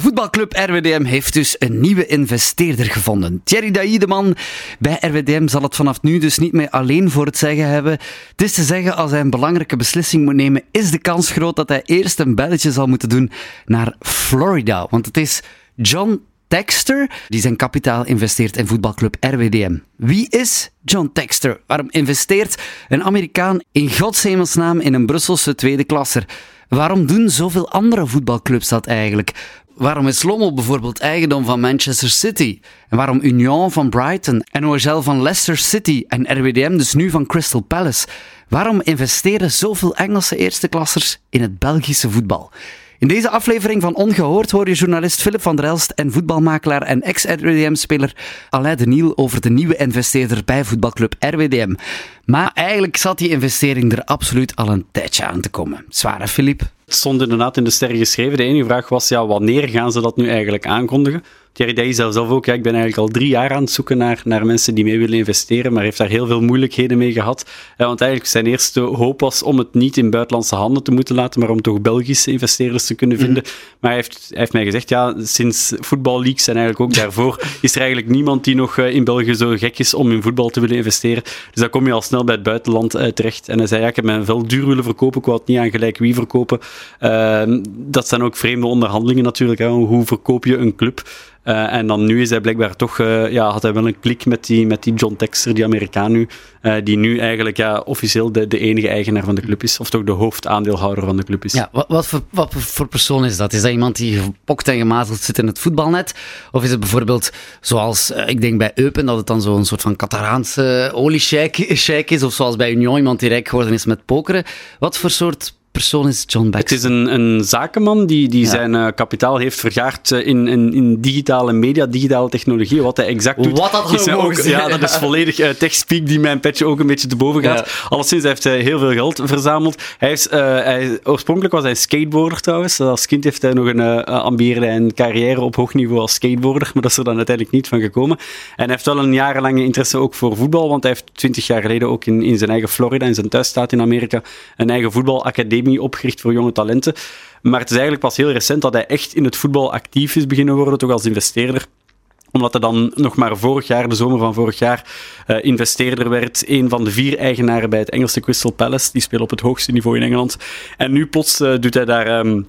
Voetbalclub RWDM heeft dus een nieuwe investeerder gevonden. Thierry man bij RWDM, zal het vanaf nu dus niet meer alleen voor het zeggen hebben. Het is te zeggen, als hij een belangrijke beslissing moet nemen, is de kans groot dat hij eerst een belletje zal moeten doen naar Florida. Want het is John Texter die zijn kapitaal investeert in voetbalclub RWDM. Wie is John Texter? Waarom investeert een Amerikaan in godshemelsnaam in een Brusselse tweede klasser? Waarom doen zoveel andere voetbalclubs dat eigenlijk? Waarom is Lommel bijvoorbeeld eigendom van Manchester City? En waarom Union van Brighton en OHL van Leicester City en RWDM dus nu van Crystal Palace? Waarom investeren zoveel Engelse eersteklassers in het Belgische voetbal? In deze aflevering van Ongehoord hoor je journalist Philip van der Elst en voetbalmakelaar en ex-RWDM-speler Alain de Niel over de nieuwe investeerder bij voetbalclub RWDM. Maar eigenlijk zat die investering er absoluut al een tijdje aan te komen. Zware Philip? Het stond inderdaad in de sterren geschreven. De enige vraag was, ja, wanneer gaan ze dat nu eigenlijk aankondigen? Thierry Day zelf ook, ja, ik ben eigenlijk al drie jaar aan het zoeken naar, naar mensen die mee willen investeren, maar heeft daar heel veel moeilijkheden mee gehad. Ja, want eigenlijk zijn eerste hoop was om het niet in buitenlandse handen te moeten laten, maar om toch Belgische investeerders te kunnen vinden. Mhm. Maar hij heeft, hij heeft mij gezegd, ja, sinds voetballeaks en eigenlijk ook daarvoor, is er eigenlijk niemand die nog eh, in België zo gek is om in voetbal te willen investeren. Dus dan kom je al snel bij het buitenland uh, terecht. En hij zei, ja, ik heb mijn vel duur willen verkopen, ik wou het niet aan gelijk wie verkopen. Uh, dat zijn ook vreemde onderhandelingen natuurlijk. Hè. Hoe verkoop je een club? Uh, en dan nu is hij blijkbaar toch, uh, ja, had hij wel een klik met die, met die John Texter, die Amerikaan nu, uh, die nu eigenlijk ja, officieel de, de enige eigenaar van de club is, of toch de hoofdaandeelhouder van de club is. Ja, wat, wat, voor, wat voor persoon is dat? Is dat iemand die gepokt en gemazeld zit in het voetbalnet? Of is het bijvoorbeeld zoals, ik denk bij Eupen, dat het dan zo'n soort van Cataraanse oliesheik is, of zoals bij Union, iemand die rijk geworden is met pokeren? Wat voor soort persoon is John Baxter? Het is een, een zakenman die, die zijn uh, kapitaal heeft vergaard uh, in, in, in, digitale media, digitale technologie. Wat hij exact doet. Wat dat is ook, Ja, dat is volledig uh, techspeak die mijn petje ook een beetje te boven gaat. Ja. Alleszins, hij heeft heel veel geld verzameld. Hij is, hij, oorspronkelijk was hij skateboarder trouwens. Als kind heeft hij nog een ambiëerde een carrière op hoog niveau als skateboarder, maar dat is er dan uiteindelijk niet van gekomen. En hij heeft wel een jarenlange interesse ook voor voetbal, want hij heeft twintig jaar geleden ook in, in zijn eigen Florida, in zijn thuisstaat in Amerika, een eigen voetbalacademie opgericht voor jonge talenten. Maar het is eigenlijk pas heel recent dat hij echt in het voetbal actief is beginnen worden, toch als investeerder omdat hij dan nog maar vorig jaar, de zomer van vorig jaar, uh, investeerder werd. Een van de vier eigenaren bij het Engelse Crystal Palace. Die speelt op het hoogste niveau in Engeland. En nu plots uh, doet hij daar... Um,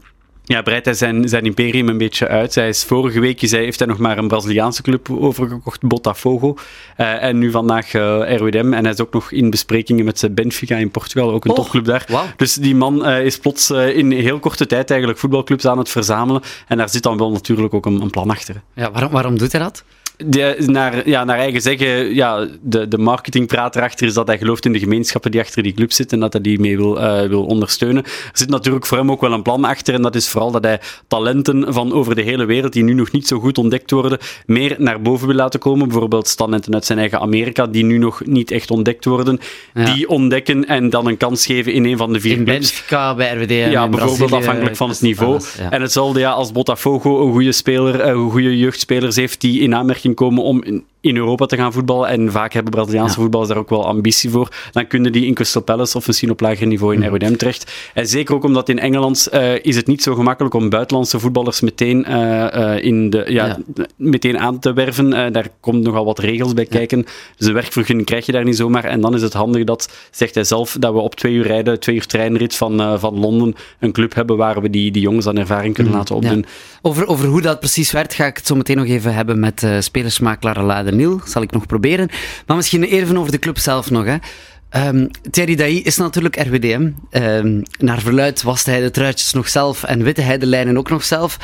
ja, breidt hij zijn, zijn imperium een beetje uit. Hij is, vorige week hij, heeft hij nog maar een Braziliaanse club overgekocht, Botafogo. Uh, en nu vandaag uh, RWDM. En hij is ook nog in besprekingen met Benfica in Portugal, ook een oh, topclub daar. Wow. Dus die man uh, is plots in heel korte tijd eigenlijk voetbalclubs aan het verzamelen. En daar zit dan wel natuurlijk ook een, een plan achter. Ja, waarom, waarom doet hij dat? De, naar, ja, naar eigen zeggen, ja, de, de marketingpraat erachter is dat hij gelooft in de gemeenschappen die achter die club zitten en dat hij die mee wil, uh, wil ondersteunen. Er zit natuurlijk voor hem ook wel een plan achter en dat is vooral dat hij talenten van over de hele wereld die nu nog niet zo goed ontdekt worden, meer naar boven wil laten komen. Bijvoorbeeld talenten uit zijn eigen Amerika die nu nog niet echt ontdekt worden, ja. die ontdekken en dan een kans geven in een van de vier in clubs. Benfica, bij RWD Ja, bijvoorbeeld afhankelijk van het niveau. Alles, ja. En hetzelfde ja, als Botafogo een goede speler, een goede jeugdspelers heeft die in aanmerking komen om in, in Europa te gaan voetballen. En vaak hebben Braziliaanse ja. voetballers daar ook wel ambitie voor. Dan kunnen die in Crystal Palace of misschien op lager niveau in RWDM terecht. En zeker ook omdat in Engeland uh, is het niet zo gemakkelijk om buitenlandse voetballers meteen, uh, uh, in de, ja, ja, meteen aan te werven. daar komt nogal wat regels bij kijken. Dus een werkvergunning krijg je daar niet zomaar. En dan is het handig dat, zegt hij zelf, dat we op twee uur rijden, twee uur treinrit van, van Londen, een club hebben waar we die, die jongens aan ervaring kunnen laten opdoen. Over, over hoe dat precies werkt, ga ik het zo meteen nog even hebben met spelersmakelaar Niel, zal ik nog proberen. Maar misschien even over de club zelf nog. Hè. Um, Thierry Dailly is natuurlijk RWDM. Um, naar verluid waste hij de truitjes nog zelf en witte hij de lijnen ook nog zelf.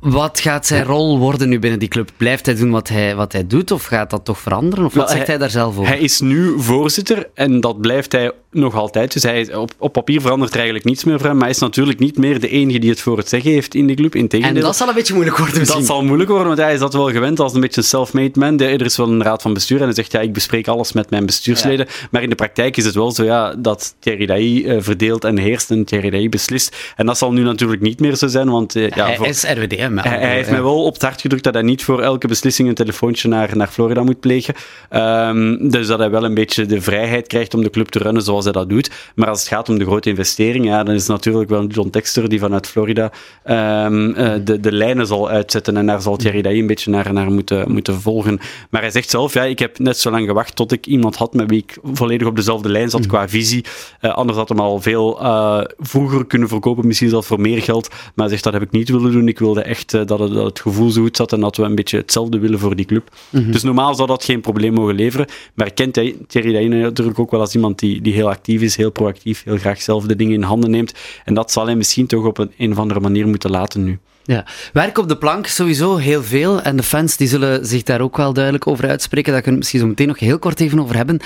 Wat gaat zijn rol worden nu binnen die club? Blijft hij doen wat hij, wat hij doet of gaat dat toch veranderen? Of wat zegt hij, hij daar zelf over? Hij is nu voorzitter en dat blijft hij nog altijd. Dus hij, op, op papier verandert er eigenlijk niets meer voor hem. Maar hij is natuurlijk niet meer de enige die het voor het zeggen heeft in de club. Integendeel. En dat zal een beetje moeilijk worden misschien. Dat zal moeilijk worden, want hij is dat wel gewend als een beetje een self-made man. Er is wel een raad van bestuur en hij zegt, ja, ik bespreek alles met mijn bestuursleden. Ja. Maar in de praktijk is het wel zo ja, dat Thierry Dailly uh, verdeelt en heerst en Thierry Dailly beslist. En dat zal nu natuurlijk niet meer zo zijn, want... Uh, ja, hij voor... is Hij, heeft mij wel op het hart gedrukt dat hij niet voor elke beslissing een telefoontje naar, naar Florida moet plegen. Um, dus dat hij wel een beetje de vrijheid krijgt om de club te runnen zoals hij dat doet. Maar als het gaat om de grote investering, ja, dan is het natuurlijk wel John Texter die vanuit Florida um, de, de lijnen zal uitzetten. En daar zal Thierry Dailly een beetje naar, naar moeten, moeten volgen. Maar hij zegt zelf, ja, ik heb net zo lang gewacht tot ik iemand had met wie ik volledig op dezelfde lijn zat mhm. qua visie. Uh, anders had hem al veel uh, vroeger kunnen verkopen, misschien zelfs voor meer geld. Maar hij zegt, dat heb ik niet willen doen. Ik wilde echt uh, dat, het, dat, het, gevoel zo goed zat en dat we een beetje hetzelfde willen voor die club. Mhm. Dus normaal zou dat geen probleem mogen leveren. Maar kent Thierry Dailly natuurlijk ook wel als iemand die, die heel actief is, heel proactief, heel graag zelf de dingen in handen neemt. En dat zal hij misschien toch op een, een of andere manier moeten laten nu. Ja, werk op de plank sowieso heel veel. En de fans die zullen zich daar ook wel duidelijk over uitspreken. Daar kunnen we misschien zo meteen nog heel kort even over hebben.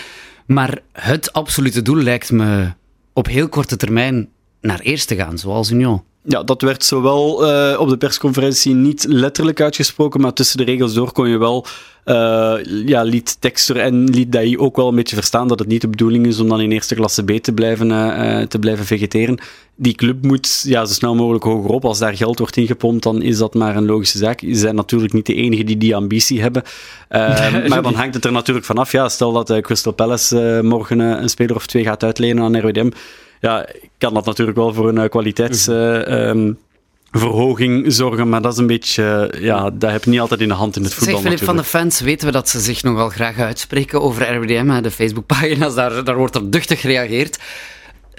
Maar het absolute doel lijkt me op heel korte termijn naar eerst te gaan, zoals Union. Ja, dat werd zowel uh, op de persconferentie niet letterlijk uitgesproken, maar tussen de regels door kon je wel uh, ja, liet Texter en liet Dai ook wel een beetje verstaan dat het niet de bedoeling is om dan in eerste klasse B te blijven, uh, te blijven vegeteren. Die club moet ja, zo snel mogelijk hogerop. Als daar geld wordt ingepompt, dan is dat maar een logische zaak. Ze zijn natuurlijk niet de enigen die die ambitie hebben. Uh, maar dan hangt het er natuurlijk vanaf. Ja, stel dat Crystal Palace morgen een speler of twee gaat uitlenen aan RWDM ja, kan dat natuurlijk wel voor een kwaliteitsverhoging mhm. ehm, zorgen, maar dat is een beetje, ja, dat heb je niet altijd in de hand in het voetbal. Zeg Filip, van de fans weten we dat ze zich nogal graag uitspreken over RWDM, de Facebookpagina's, daar, daar wordt op duchtig gereageerd.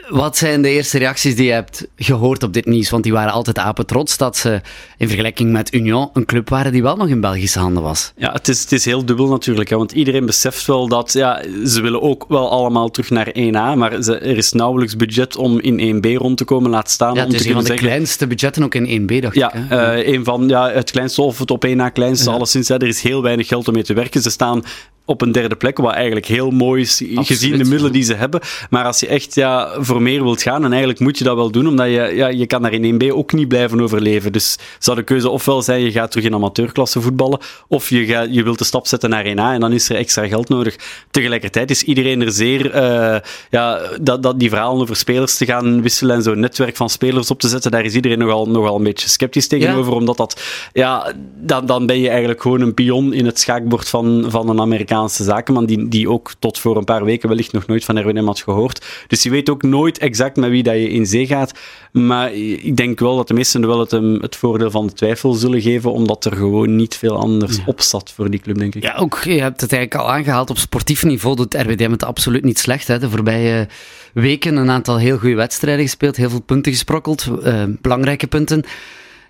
Wat zijn de eerste reacties die je hebt gehoord op dit nieuws? Want die waren altijd apen trots dat ze in vergelijking met Union een club waren die wel nog in Belgische handen was. Ja, het is, het is heel dubbel natuurlijk. Hè, want iedereen beseft wel dat ja, ze willen ook wel allemaal terug naar 1A. Maar ze, er is nauwelijks budget om in 1B rond te komen. Laat staan ja, om te kunnen zeggen... de kleinste budgetten ook in 1B, dacht ja, ik. Ja, uh, een van ja, het kleinste of het op 1A kleinste. Ja. Alleszins, hè, er is heel weinig geld om mee te werken. Ze staan op een derde plek, wat eigenlijk heel mooi is, gezien de middelen die ze hebben. Maar als je echt ja, voor meer wilt gaan, en eigenlijk moet je dat wel doen, omdat je, ja, je kan daar in 1B ook niet blijven overleven. Dus zou de keuze ofwel zijn, je gaat terug in amateurklasse voetballen, of je, gaat, je wilt de stap zetten naar 1A, en dan is er extra geld nodig. Tegelijkertijd is iedereen er zeer, uh, ja, dat, dat die verhalen over spelers te gaan wisselen en zo'n netwerk van spelers op te zetten, daar is iedereen nogal, nogal een beetje sceptisch tegenover, ja. omdat dat, ja, dan, dan ben je eigenlijk gewoon een pion in het schaakbord van, van een Amerikaan Amerikaanse zakenman, die, die ook tot voor een paar weken wellicht nog nooit van RWM had gehoord. Dus je weet ook nooit exact met wie dat je in zee gaat. Maar ik denk wel dat de meesten wel het, het voordeel van de twijfel zullen geven, omdat er gewoon niet veel anders ja. op zat voor die club, denk ik. Ja, ook, je hebt het eigenlijk al aangehaald. Op sportief niveau doet RWDM het absoluut niet slecht. Hè. De voorbije weken een aantal heel goede wedstrijden gespeeld, heel veel punten gesprokkeld, uh, belangrijke punten.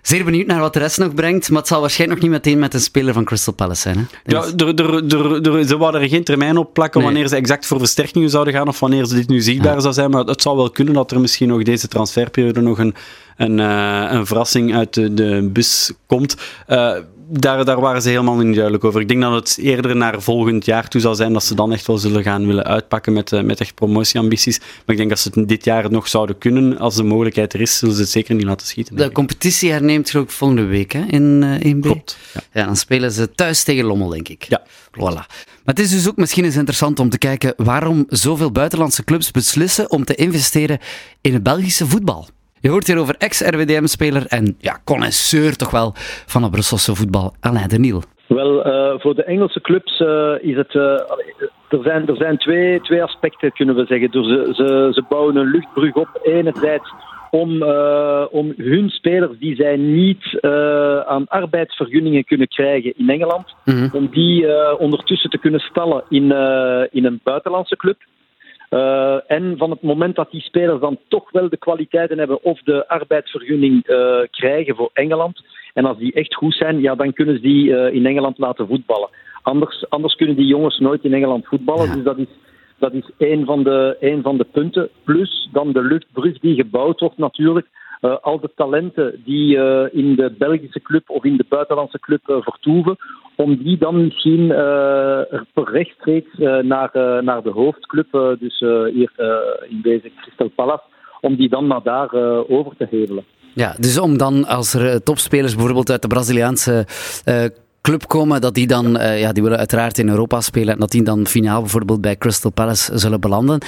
Zeer benieuwd naar wat de rest nog brengt, maar het zal waarschijnlijk nog niet meteen met een speler van Crystal Palace zijn. Hè? Ja, er, er, er, ze wouden er geen termijn op plakken nee. wanneer ze exact voor versterkingen zouden gaan of wanneer ze dit nu zichtbaar ja. zou zijn, maar het zou wel kunnen dat er misschien nog deze transferperiode nog een, een, uh, een verrassing uit de, de bus komt. Uh, daar, daar waren ze helemaal niet duidelijk over. Ik denk dat het eerder naar volgend jaar toe zal zijn dat ze dan echt wel zullen gaan willen uitpakken met, uh, met echt promotieambities. Maar ik denk dat ze het dit jaar nog zouden kunnen. Als de mogelijkheid er is, zullen ze het zeker niet laten schieten. De competitie herneemt geloof ik volgende week hè, in uh, 1B. Klopt. Ja. ja. dan spelen ze thuis tegen Lommel, denk ik. Ja. Voilà. Maar het is dus ook misschien eens interessant om te kijken waarom zoveel buitenlandse clubs beslissen om te investeren in het Belgische voetbal. Je hoort hier over ex-RWDM-speler en ja, connoisseur toch wel van het Brusselse voetbal, Alain de Niel. Wel, uh, voor de Engelse clubs uh, is het. Uh, er zijn, er zijn twee, twee aspecten, kunnen we zeggen. Dus ze, ze, ze bouwen een luchtbrug op. Enerzijds om, om hun spelers die zij niet aan arbeidsvergunningen kunnen krijgen in Engeland, mm -hmm. om die ondertussen te kunnen stallen in, in een buitenlandse club. Uh, en van het moment dat die spelers dan toch wel de kwaliteiten hebben of de arbeidsvergunning uh, krijgen voor Engeland, en als die echt goed zijn, ja, dan kunnen ze die uh, in Engeland laten voetballen. Anders, anders kunnen die jongens nooit in Engeland voetballen. Ja. Dus dat is, dat is een, van de, een van de punten. Plus dan de luchtbrug die gebouwd wordt natuurlijk. Al de talenten die in de Belgische club of in de buitenlandse club vertoeven, om die dan misschien per rechtstreeks naar, naar de hoofdclub, dus hier in deze Crystal Palace, om die dan naar daar over te hevelen. Ja, dus om dan als er topspelers bijvoorbeeld uit de Braziliaanse club komen, dat die dan, uh, ja, die willen uiteraard in Europa spelen, en dat die dan finaal bijvoorbeeld bij Crystal Palace zullen belanden.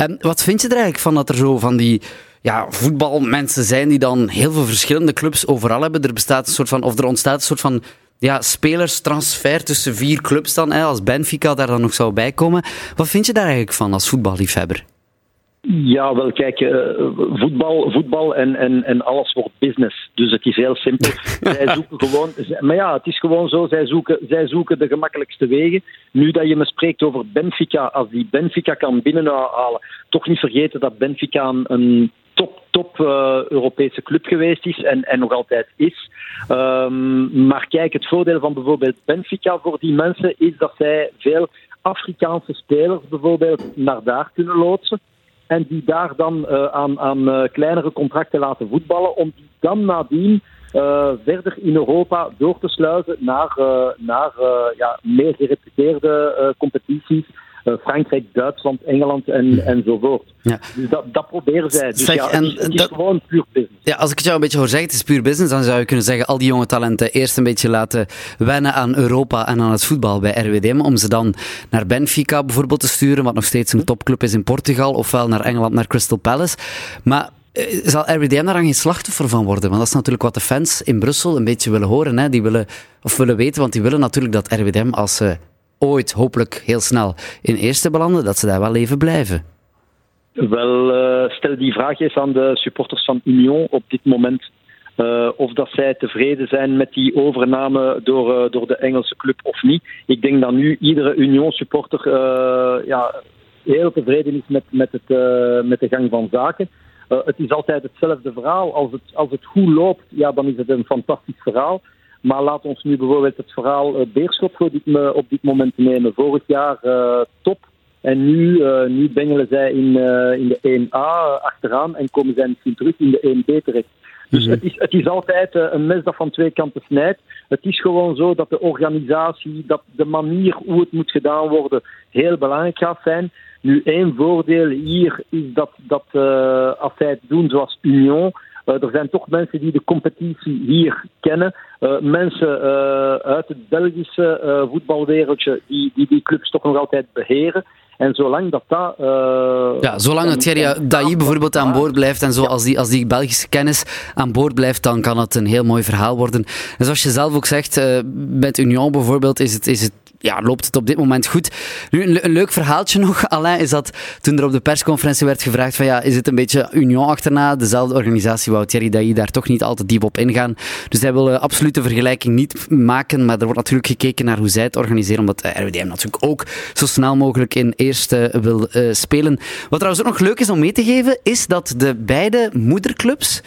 Um, wat vind je er eigenlijk van dat er zo van die ja, voetbalmensen zijn die dan heel veel verschillende clubs overal hebben. Er bestaat een soort van, of er ontstaat een soort van ja, spelerstransfer tussen vier clubs dan, hè, als Benfica daar dan nog zou bij komen. Wat vind je daar eigenlijk van als voetballiefhebber? Ja, wel kijk, uh, voetbal, voetbal en, en, en alles wordt business. Dus het is heel simpel. zij zoeken gewoon, maar ja, het is gewoon zo, zij zoeken, zij zoeken de gemakkelijkste wegen. Nu dat je me spreekt over Benfica, als die Benfica kan binnenhalen, toch niet vergeten dat Benfica een top, top uh, Europese club geweest is en, en nog altijd is. Um, maar kijk, het voordeel van bijvoorbeeld Benfica voor die mensen is dat zij veel Afrikaanse spelers bijvoorbeeld naar daar kunnen loodsen. En die daar dan uh, aan, aan uh, kleinere contracten laten voetballen, om die dan nadien verder in Europa door te sluizen naar, naar ja, meer gereputeerde competities. Frankrijk, Duitsland, Engeland en, enzovoort. Ja. Dus dat, dat proberen zij. Dus zeg, ja, en het is, dat, gewoon puur business. Ja, als ik het jou een beetje hoor zeggen, het is puur business, dan zou je kunnen zeggen, al die jonge talenten eerst een beetje laten wennen aan Europa en aan het voetbal bij RWDM, om ze dan naar Benfica bijvoorbeeld te sturen, wat nog steeds een topclub is in Portugal, ofwel naar Engeland, naar Crystal Palace. Maar zal RWDM daar dan geen slachtoffer van worden? Want dat is natuurlijk wat de fans in Brussel een beetje willen horen. Hè? Die willen, of willen weten, want die willen natuurlijk dat RWDM, als ze ooit, hopelijk heel snel, in eerste belanden, dat ze daar wel even blijven. Wel, uh, stel die vraag eens aan de supporters van Union op dit moment. Uh, of dat zij tevreden zijn met die overname door, uh, door de Engelse club of niet. Ik denk dat nu iedere Union-supporter ja, heel tevreden is met, met, het, met de gang van zaken. het is altijd hetzelfde verhaal. Als het, als het goed loopt, ja, dan is het een fantastisch verhaal. Maar laat ons nu bijvoorbeeld het verhaal Beerschot voor dit, op dit moment nemen. Vorig jaar top. En nu, uh, nu bengelen zij in, uh, in de 1A achteraan en komen zij misschien terug in de 1B terecht. Dus mm-hmm. het, is, het is altijd uh, een mes dat van twee kanten snijdt. Het is gewoon zo dat de organisatie, dat de manier hoe het moet gedaan worden, heel belangrijk gaat zijn. Nu, één voordeel hier is dat, dat als zij het doen zoals Union, er zijn toch mensen die de competitie hier kennen. Uh, mensen uh, uit het Belgische voetbalwereldje die, die die clubs toch nog altijd beheren. En zolang dat dat... Uh, ja, zolang het Thierry Dailly bijvoorbeeld aan boord blijft en zo, ja. als, die, als die Belgische kennis aan boord blijft, dan kan het een heel mooi verhaal worden. En zoals je zelf ook zegt, uh, met Union bijvoorbeeld, is het, is het ja, loopt het op dit moment goed. Nu, een, leuk verhaaltje nog, Alain, is dat toen er op de persconferentie werd gevraagd van ja, is het een beetje Union achterna? Dezelfde organisatie wou Thierry Dailly daar toch niet altijd diep op ingaan. Dus hij wil uh, absoluut de vergelijking niet maken, maar er wordt natuurlijk gekeken naar hoe zij het organiseren, omdat uh, RWDM natuurlijk ook zo snel mogelijk in eerste wil uh, spelen. Wat trouwens ook nog leuk is om mee te geven, is dat de beide moederclubs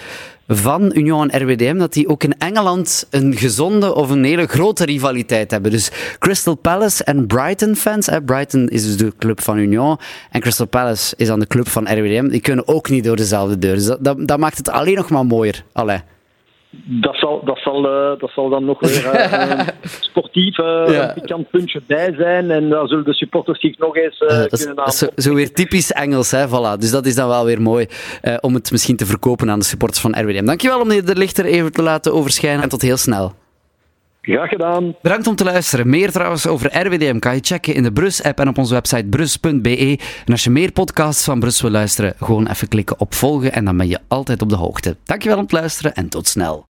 van Union en RWDM, dat die ook in Engeland een gezonde of een hele grote rivaliteit hebben. Dus Crystal Palace en Brighton fans, Brighton is dus de club van Union en Crystal Palace is dan de club van RWDM, die kunnen ook niet door dezelfde deur. Dus dat, dat, dat maakt het alleen nog maar mooier. Allee. Dat zal, dat, zal, uh, dat zal dan nog weer uh, sportief uh, ja. een pikant puntje bij zijn. En dan zullen de supporters zich nog eens kunnen aanpakken. Zo, zo, weer typisch Engels, hè? Voilà. Dus dat is dan wel weer mooi om het misschien te verkopen aan de supporters van RWDM. Dankjewel om de lichter even te laten overschijnen. En tot heel snel. Graag gedaan. Bedankt om te luisteren. Meer trouwens over RWDM kan je checken in de Brus-app en op onze website brus.be. En als je meer podcasts van Brus wil luisteren, gewoon even klikken op volgen en dan ben je altijd op de hoogte. Dankjewel om het luisteren en tot snel.